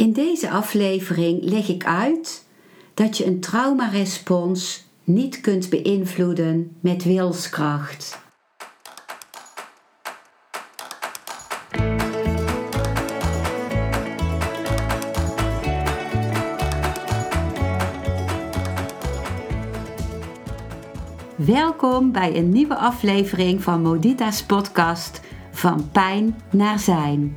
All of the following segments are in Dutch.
In deze aflevering leg ik uit dat je een traumarespons niet kunt beïnvloeden met wilskracht. Welkom bij een nieuwe aflevering van Modita's podcast Van Pijn naar Zijn.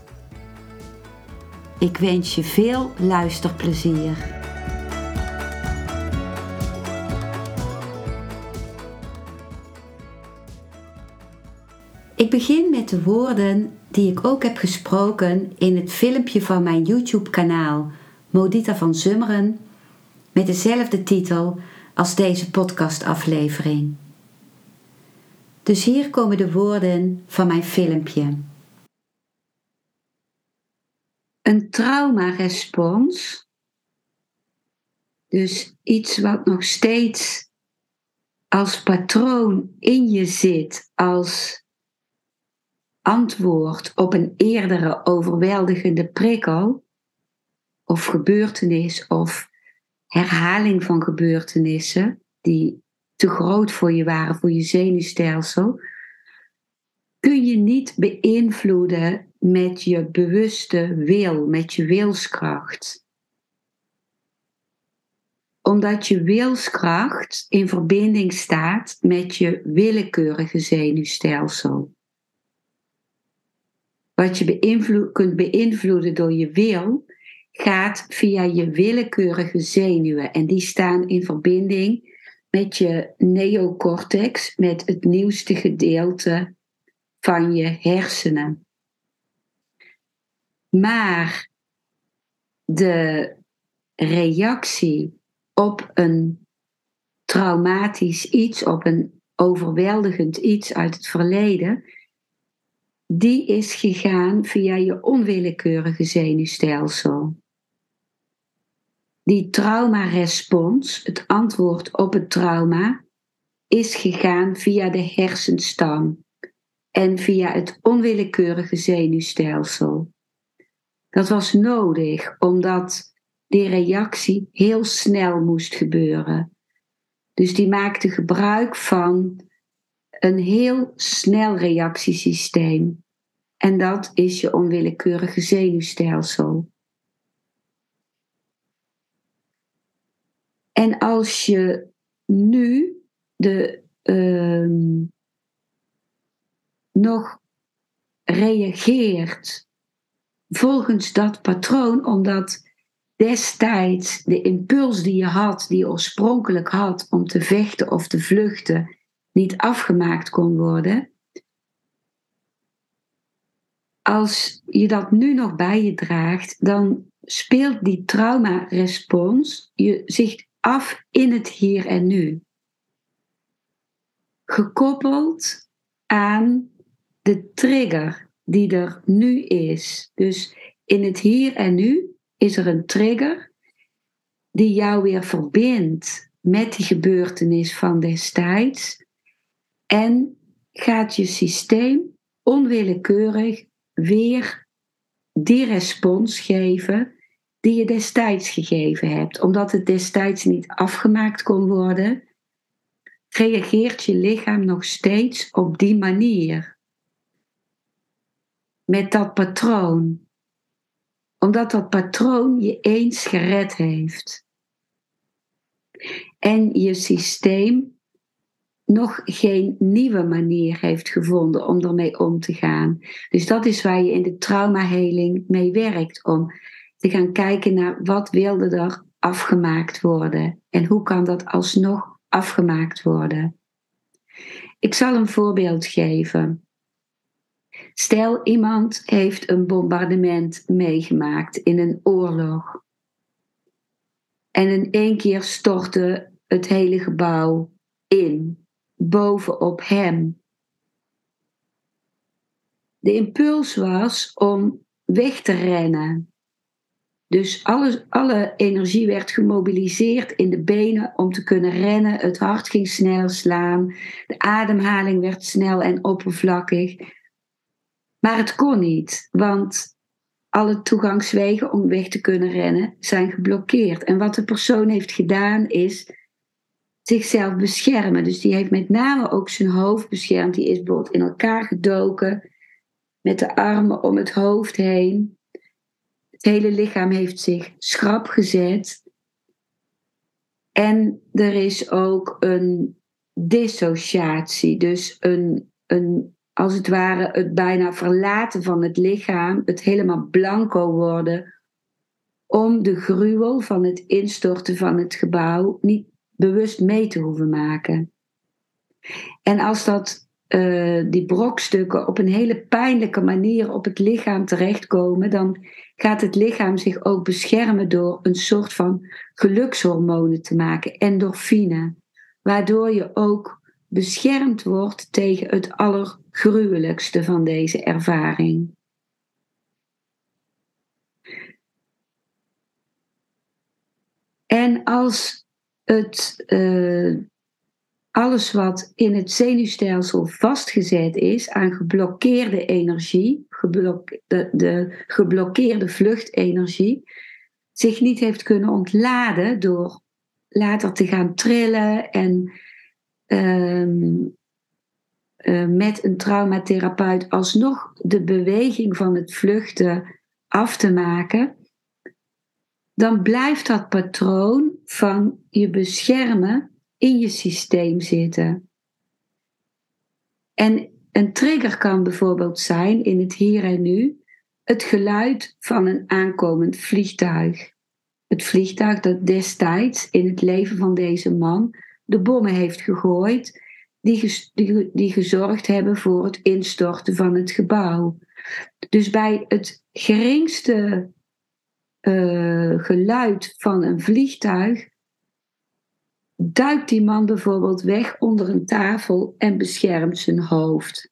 Ik wens je veel luisterplezier. Ik begin met de woorden die ik ook heb gesproken in het filmpje van mijn YouTube-kanaal Modita van Zummeren met dezelfde titel als deze podcastaflevering. Dus hier komen de woorden van mijn filmpje. Een traumarespons, dus iets wat nog steeds als patroon in je zit, als antwoord op een eerdere overweldigende prikkel of gebeurtenis of herhaling van gebeurtenissen die te groot voor je waren, voor je zenuwstelsel, kun je niet beïnvloeden met je bewuste wil, met je wilskracht. Omdat je wilskracht in verbinding staat met je willekeurige zenuwstelsel. Wat je kunt beïnvloeden door je wil, gaat via je willekeurige zenuwen. En die staan in verbinding met je neocortex, met het nieuwste gedeelte van je hersenen. Maar de reactie op een traumatisch iets, op een overweldigend iets uit het verleden, die is gegaan via je onwillekeurige zenuwstelsel. Die traumarespons, het antwoord op het trauma, is gegaan via de hersenstam en via het onwillekeurige zenuwstelsel. Dat was nodig omdat die reactie heel snel moest gebeuren. Dus die maakte gebruik van een heel snel reactiesysteem. En dat is je onwillekeurige zenuwstelsel. En als je nu de, uh, nog reageert volgens dat patroon, omdat destijds de impuls die je had, die je oorspronkelijk had om te vechten of te vluchten, niet afgemaakt kon worden. Als je dat nu nog bij je draagt, dan speelt die traumarespons je zich af in het hier en nu. Gekoppeld aan de trigger die er nu is. Dus in het hier en nu is er een trigger die jou weer verbindt met die gebeurtenis van destijds en gaat je systeem onwillekeurig weer die respons geven die je destijds gegeven hebt. Omdat het destijds niet afgemaakt kon worden, reageert je lichaam nog steeds op die manier met dat patroon. Omdat dat patroon je eens gered heeft. En je systeem nog geen nieuwe manier heeft gevonden om ermee om te gaan. Dus dat is waar je in de traumaheling mee werkt. Om te gaan kijken naar wat wilde er afgemaakt worden. En hoe kan dat alsnog afgemaakt worden. Ik zal een voorbeeld geven. Stel, iemand heeft een bombardement meegemaakt in een oorlog. En in één keer stortte het hele gebouw in, bovenop hem. De impuls was om weg te rennen. Dus alle, energie werd gemobiliseerd in de benen om te kunnen rennen. Het hart ging sneller slaan. De ademhaling werd snel en oppervlakkig. Maar het kon niet, want alle toegangswegen om weg te kunnen rennen zijn geblokkeerd. En wat de persoon heeft gedaan is zichzelf beschermen. Dus die heeft met name ook zijn hoofd beschermd. Die is bijvoorbeeld in elkaar gedoken met de armen om het hoofd heen. Het hele lichaam heeft zich schrap gezet. En er is ook een dissociatie, dus een, een, als het ware het bijna verlaten van het lichaam, het helemaal blanco worden, om de gruwel van het instorten van het gebouw niet bewust mee te hoeven maken. En als dat uh, die brokstukken op een hele pijnlijke manier op het lichaam terechtkomen, dan gaat het lichaam zich ook beschermen door een soort van gelukshormonen te maken, endorfine, waardoor je ook beschermd wordt tegen het allergruwelijkste van deze ervaring. En als het, uh, alles wat in het zenuwstelsel vastgezet is aan geblokkeerde energie, de, de geblokkeerde vluchtenergie, zich niet heeft kunnen ontladen door later te gaan trillen en ehm, eh, met een traumatherapeut alsnog de beweging van het vluchten af te maken, dan blijft dat patroon van je beschermen in je systeem zitten. En een trigger kan bijvoorbeeld zijn in het hier en nu het geluid van een aankomend vliegtuig. Het vliegtuig dat destijds in het leven van deze man de bommen heeft gegooid, die, die, die gezorgd hebben voor het instorten van het gebouw. Dus bij het geringste uh, geluid van een vliegtuig duikt die man bijvoorbeeld weg onder een tafel en beschermt zijn hoofd.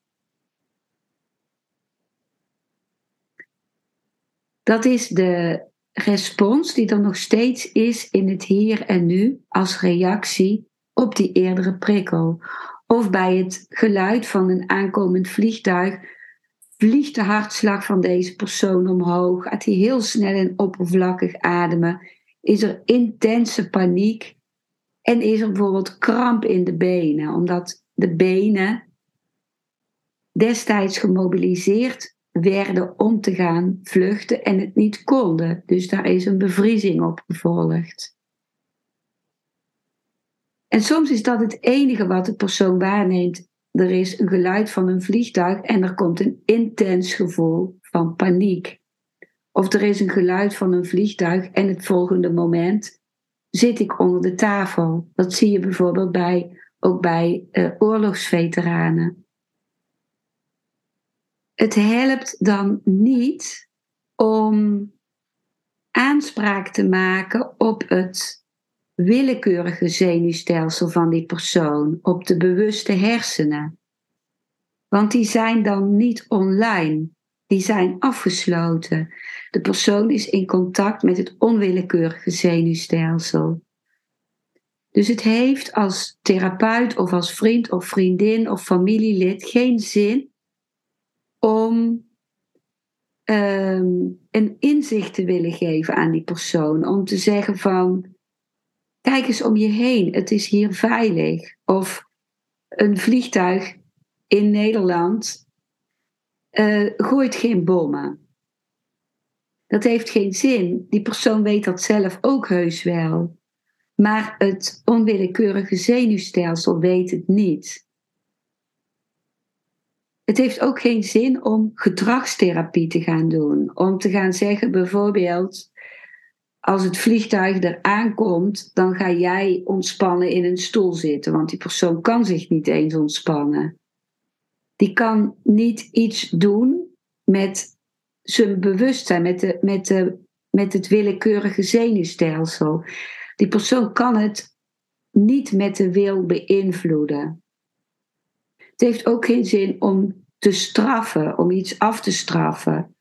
Dat is de respons die er nog steeds is in het hier en nu als reactie op die eerdere prikkel. Of bij het geluid van een aankomend vliegtuig vliegt de hartslag van deze persoon omhoog, gaat hij heel snel en oppervlakkig ademen, is er intense paniek en is er bijvoorbeeld kramp in de benen, omdat de benen destijds gemobiliseerd werden om te gaan vluchten en het niet konden. Dus daar is een bevriezing op gevolgd. En soms is dat het enige wat de persoon waarneemt. Er is een geluid van een vliegtuig en er komt een intens gevoel van paniek. Of er is een geluid van een vliegtuig en het volgende moment zit ik onder de tafel. Dat zie je bijvoorbeeld bij, ook bij uh, oorlogsveteranen. Het helpt dan niet om aanspraak te maken op het willekeurige zenuwstelsel van die persoon, op de bewuste hersenen. Want die zijn dan niet online, die zijn afgesloten. De persoon is in contact met het onwillekeurige zenuwstelsel. Dus het heeft als therapeut of als vriend of vriendin of familielid geen zin om ehm, een inzicht te willen geven aan die persoon. Om te zeggen van, kijk eens om je heen, het is hier veilig. Of een vliegtuig in Nederland uh, gooit geen bommen. Dat heeft geen zin. Die persoon weet dat zelf ook heus wel. Maar het onwillekeurige zenuwstelsel weet het niet. Het heeft ook geen zin om gedragstherapie te gaan doen. Om te gaan zeggen bijvoorbeeld, als het vliegtuig er aankomt, dan ga jij ontspannen in een stoel zitten, want die persoon kan zich niet eens ontspannen. die kan niet iets doen met zijn bewustzijn, met, de, met, de, met het willekeurige zenuwstelsel. Die persoon kan het niet met de wil beïnvloeden. Het heeft ook geen zin om te straffen, om iets af te straffen.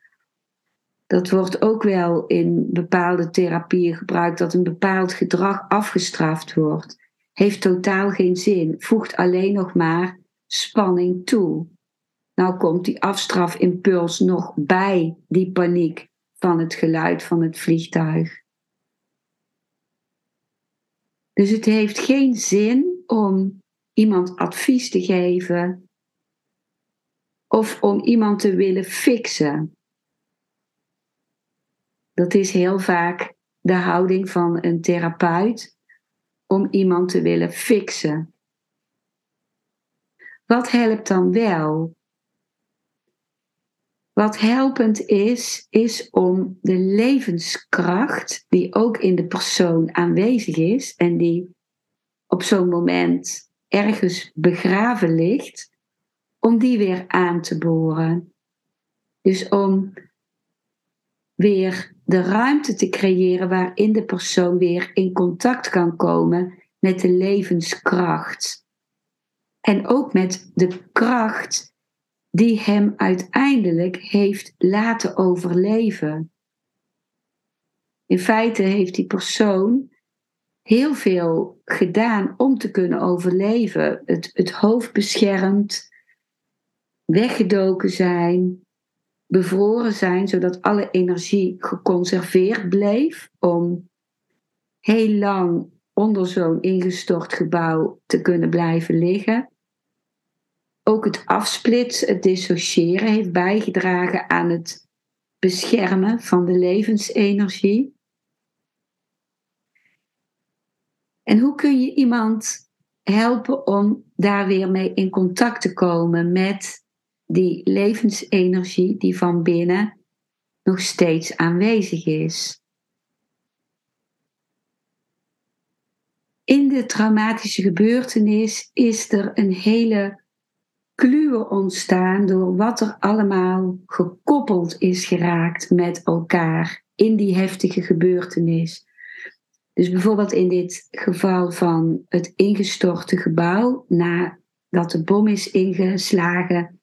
Dat wordt ook wel in bepaalde therapieën gebruikt, dat een bepaald gedrag afgestraft wordt. Heeft totaal geen zin, voegt alleen nog maar spanning toe. Nou komt die afstrafimpuls nog bij die paniek van het geluid van het vliegtuig. Dus het heeft geen zin om iemand advies te geven of om iemand te willen fixen. Dat is heel vaak de houding van een therapeut om iemand te willen fixen. Wat helpt dan wel? Wat helpend is, is om de levenskracht die ook in de persoon aanwezig is en die op zo'n moment ergens begraven ligt, om die weer aan te boren. Dus om weer de ruimte te creëren waarin de persoon weer in contact kan komen met de levenskracht. En ook met de kracht die hem uiteindelijk heeft laten overleven. In feite heeft die persoon heel veel gedaan om te kunnen overleven. Het, het hoofd beschermd, weggedoken zijn, bevroren zijn, zodat alle energie geconserveerd bleef om heel lang onder zo'n ingestort gebouw te kunnen blijven liggen. Ook het afsplitsen, het dissociëren heeft bijgedragen aan het beschermen van de levensenergie. En hoe kun je iemand helpen om daar weer mee in contact te komen met die levensenergie die van binnen nog steeds aanwezig is? In de traumatische gebeurtenis is er een hele kluwen ontstaan door wat er allemaal gekoppeld is geraakt met elkaar in die heftige gebeurtenis. Dus bijvoorbeeld in dit geval van het ingestorte gebouw nadat de bom is ingeslagen,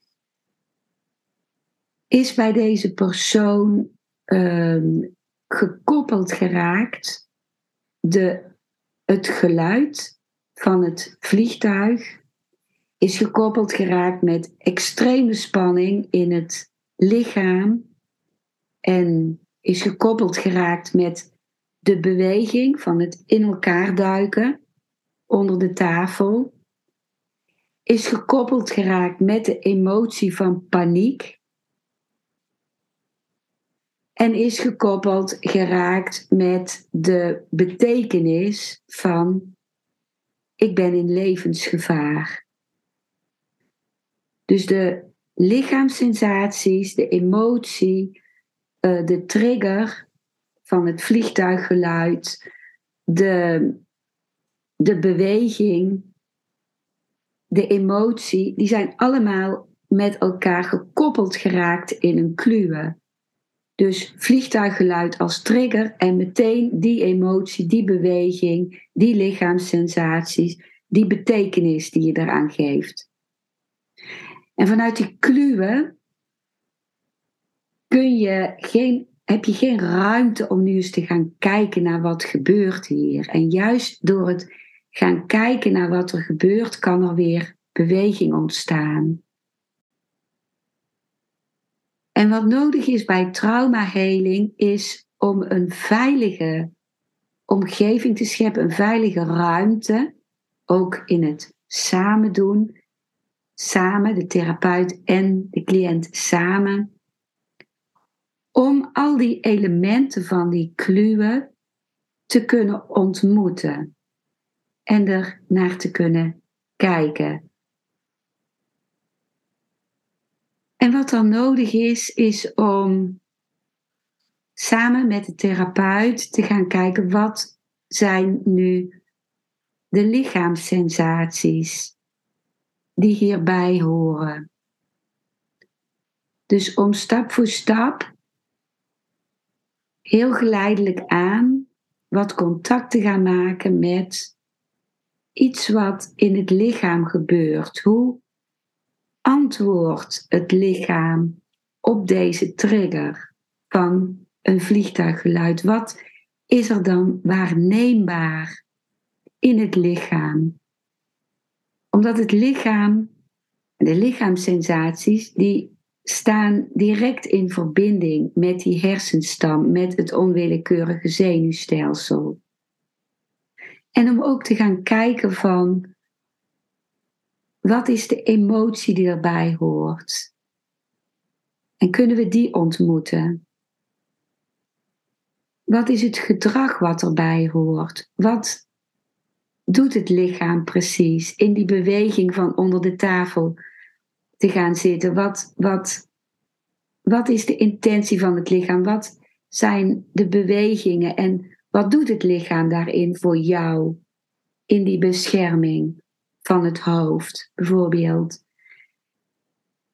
is bij deze persoon um, gekoppeld geraakt de, het geluid van het vliegtuig is gekoppeld geraakt met extreme spanning in het lichaam en is gekoppeld geraakt met de beweging van het in elkaar duiken onder de tafel, is gekoppeld geraakt met de emotie van paniek en is gekoppeld geraakt met de betekenis van ik ben in levensgevaar. Dus de lichaamssensaties, de emotie, uh, de trigger van het vliegtuiggeluid, de, de beweging, de emotie, die zijn allemaal met elkaar gekoppeld geraakt in een kluwe. Dus vliegtuiggeluid als trigger en meteen die emotie, die beweging, die lichaamssensaties, die betekenis die je eraan geeft. En vanuit die kluwen kun je geen, heb je geen ruimte om nu eens te gaan kijken naar wat gebeurt hier. En juist door het gaan kijken naar wat er gebeurt, kan er weer beweging ontstaan. En wat nodig is bij traumaheling is om een veilige omgeving te scheppen, een veilige ruimte, ook in het samen doen, samen, de therapeut en de cliënt samen, om al die elementen van die kluwen te kunnen ontmoeten en er naar te kunnen kijken. En wat dan nodig is, is om samen met de therapeut te gaan kijken wat zijn nu de lichaamssensaties die hierbij horen. Dus om stap voor stap heel geleidelijk aan wat contact te gaan maken met iets wat in het lichaam gebeurt. Hoe antwoordt het lichaam op deze trigger van een vliegtuiggeluid? Wat is er dan waarneembaar in het lichaam? Omdat het lichaam, de lichaamssensaties, die staan direct in verbinding met die hersenstam, met het onwillekeurige zenuwstelsel. En om ook te gaan kijken van wat is de emotie die erbij hoort? En kunnen we die ontmoeten? Wat is het gedrag wat erbij hoort? Wat doet het lichaam precies in die beweging van onder de tafel te gaan zitten? Wat, wat, wat is de intentie van het lichaam? Wat zijn de bewegingen en wat doet het lichaam daarin voor jou in die bescherming van het hoofd, bijvoorbeeld?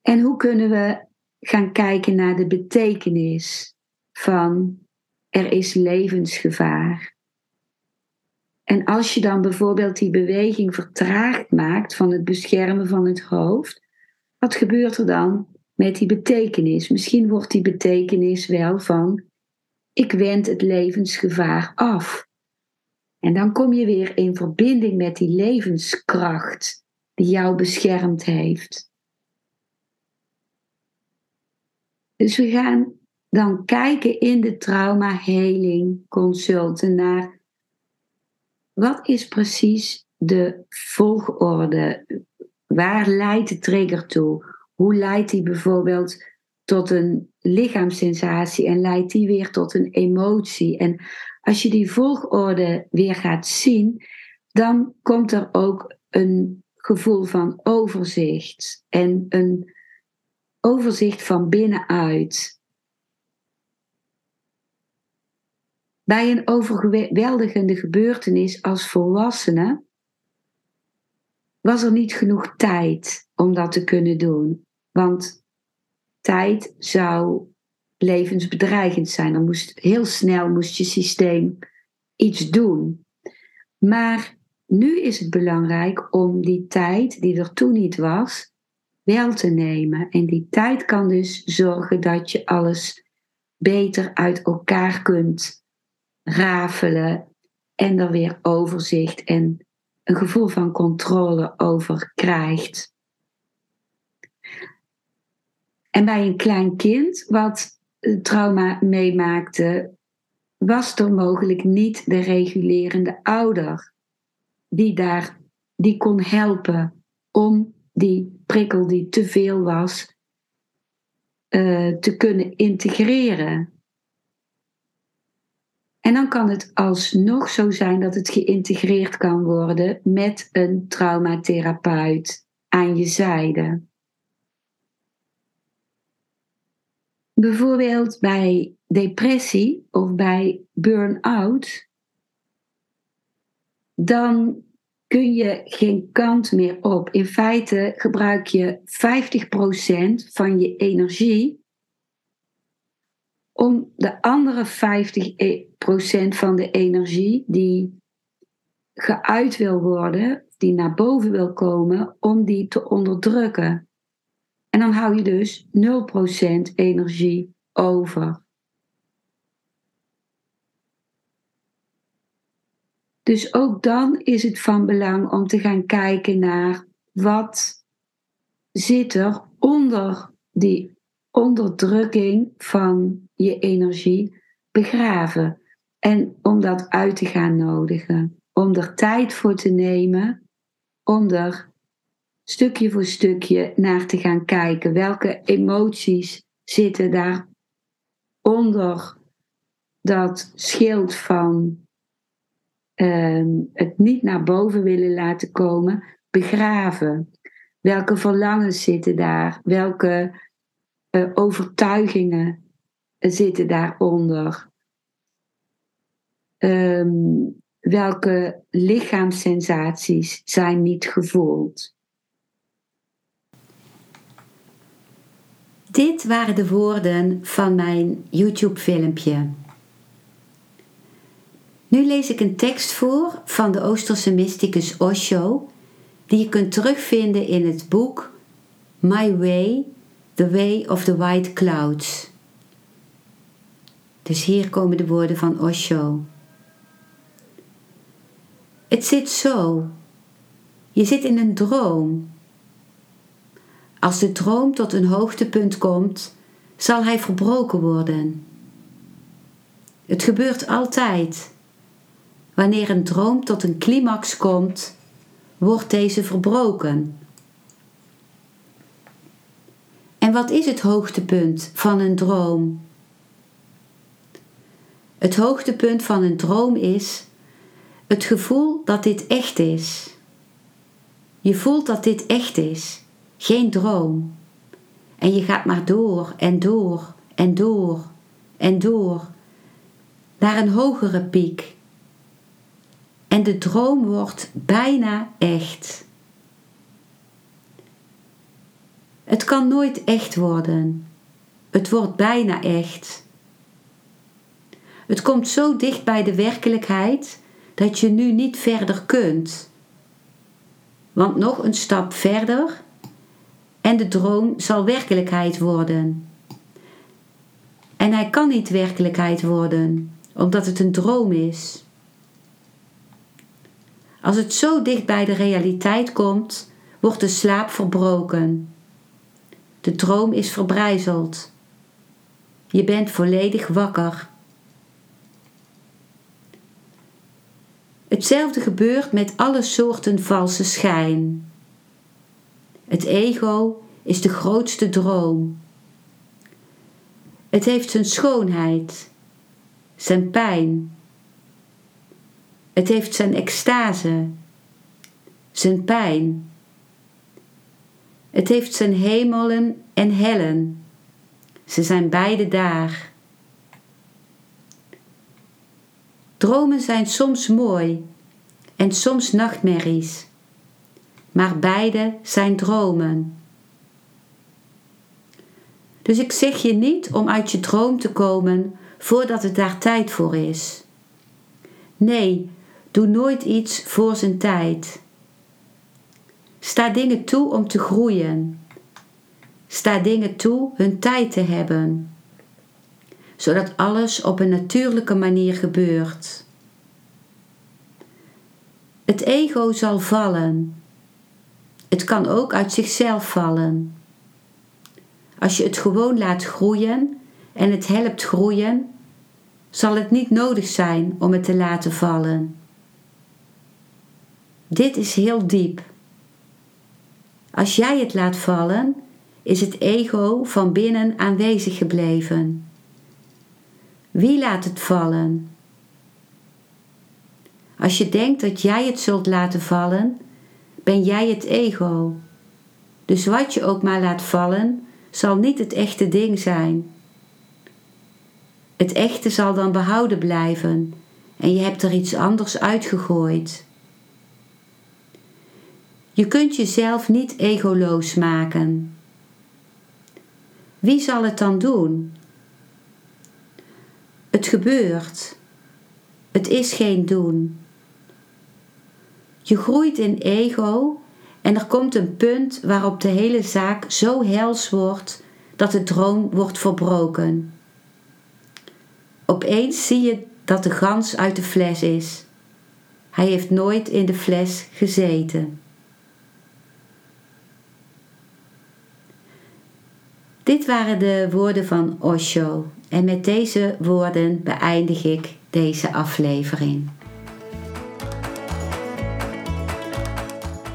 En hoe kunnen we gaan kijken naar de betekenis van er is levensgevaar? En als je dan bijvoorbeeld die beweging vertraagd maakt van het beschermen van het hoofd, wat gebeurt er dan met die betekenis? Misschien wordt die betekenis wel van ik wend het levensgevaar af. En dan kom je weer in verbinding met die levenskracht die jou beschermd heeft. Dus we gaan dan kijken in de trauma consulten naar wat is precies de volgorde? Waar leidt de trigger toe? Hoe leidt die bijvoorbeeld tot een lichaamssensatie en leidt die weer tot een emotie? En als je die volgorde weer gaat zien, dan komt er ook een gevoel van overzicht en een overzicht van binnenuit. Bij een overweldigende gebeurtenis als volwassene was er niet genoeg tijd om dat te kunnen doen. Want tijd zou levensbedreigend zijn. Dan moest heel snel moest je systeem iets doen. Maar nu is het belangrijk om die tijd die er toen niet was, wel te nemen. En die tijd kan dus zorgen dat je alles beter uit elkaar kunt rafelen en er weer overzicht en een gevoel van controle over krijgt. En bij een klein kind wat trauma meemaakte, was er mogelijk niet de regulerende ouder die daar die kon helpen om die prikkel die te veel was uh, te kunnen integreren. En dan kan het alsnog zo zijn dat het geïntegreerd kan worden met een traumatherapeut aan je zijde. Bijvoorbeeld bij depressie of bij burn-out, dan kun je geen kant meer op. In feite gebruik je 50% van je energie om de andere 50% van de energie die geuit wil worden, die naar boven wil komen, om die te onderdrukken. En dan hou je dus 0% energie over. Dus ook dan is het van belang om te gaan kijken naar wat zit er onder die onderdrukking van je energie begraven. En om dat uit te gaan nodigen. Om er tijd voor te nemen. Om er stukje voor stukje naar te gaan kijken. Welke emoties zitten daar onder dat schild van ehm, het niet naar boven willen laten komen, begraven. Welke verlangens zitten daar? Welke uh, overtuigingen zitten daaronder? Um, welke lichaamssensaties zijn niet gevoeld? Dit waren de woorden van mijn YouTube-filmpje. Nu lees ik een tekst voor van de Oosterse mysticus Osho, die je kunt terugvinden in het boek My Way, The Way of the White Clouds. Dus hier komen de woorden van Osho. Het zit zo. Je zit in een droom. Als de droom tot een hoogtepunt komt, zal hij verbroken worden. Het gebeurt altijd. Wanneer een droom tot een climax komt, wordt deze verbroken. En wat is het hoogtepunt van een droom? Het hoogtepunt van een droom is het gevoel dat dit echt is. Je voelt dat dit echt is, geen droom. En je gaat maar door en door en door en door naar een hogere piek. En de droom wordt bijna echt. Het kan nooit echt worden. Het wordt bijna echt. Het komt zo dicht bij de werkelijkheid dat je nu niet verder kunt. Want nog een stap verder en de droom zal werkelijkheid worden. En hij kan niet werkelijkheid worden, omdat het een droom is. Als het zo dicht bij de realiteit komt, wordt de slaap verbroken. De droom is verbrijzeld. Je bent volledig wakker. Hetzelfde gebeurt met alle soorten valse schijn. Het ego is de grootste droom. Het heeft zijn schoonheid, zijn pijn. Het heeft zijn extase, zijn pijn. Het heeft zijn hemelen en hellen. Ze zijn beide daar. Dromen zijn soms mooi en soms nachtmerries, maar beide zijn dromen. Dus ik zeg je niet om uit je droom te komen voordat het daar tijd voor is. Nee, doe nooit iets voor zijn tijd. Sta dingen toe om te groeien. Sta dingen toe hun tijd te hebben zodat alles op een natuurlijke manier gebeurt. Het ego zal vallen. Het kan ook uit zichzelf vallen. Als je het gewoon laat groeien en het helpt groeien, zal het niet nodig zijn om het te laten vallen. Dit is heel diep. Als jij het laat vallen, is het ego van binnen aanwezig gebleven. Wie laat het vallen? Als je denkt dat jij het zult laten vallen, ben jij het ego. Dus wat je ook maar laat vallen, zal niet het echte ding zijn. Het echte zal dan behouden blijven en je hebt er iets anders uitgegooid. Je kunt jezelf niet egoloos maken. Wie zal het dan doen? Het gebeurt. Het is geen doen. Je groeit in ego en er komt een punt waarop de hele zaak zo hels wordt dat de droom wordt verbroken. Opeens zie je dat de gans uit de fles is. Hij heeft nooit in de fles gezeten. Dit waren de woorden van Osho en met deze woorden beëindig ik deze aflevering.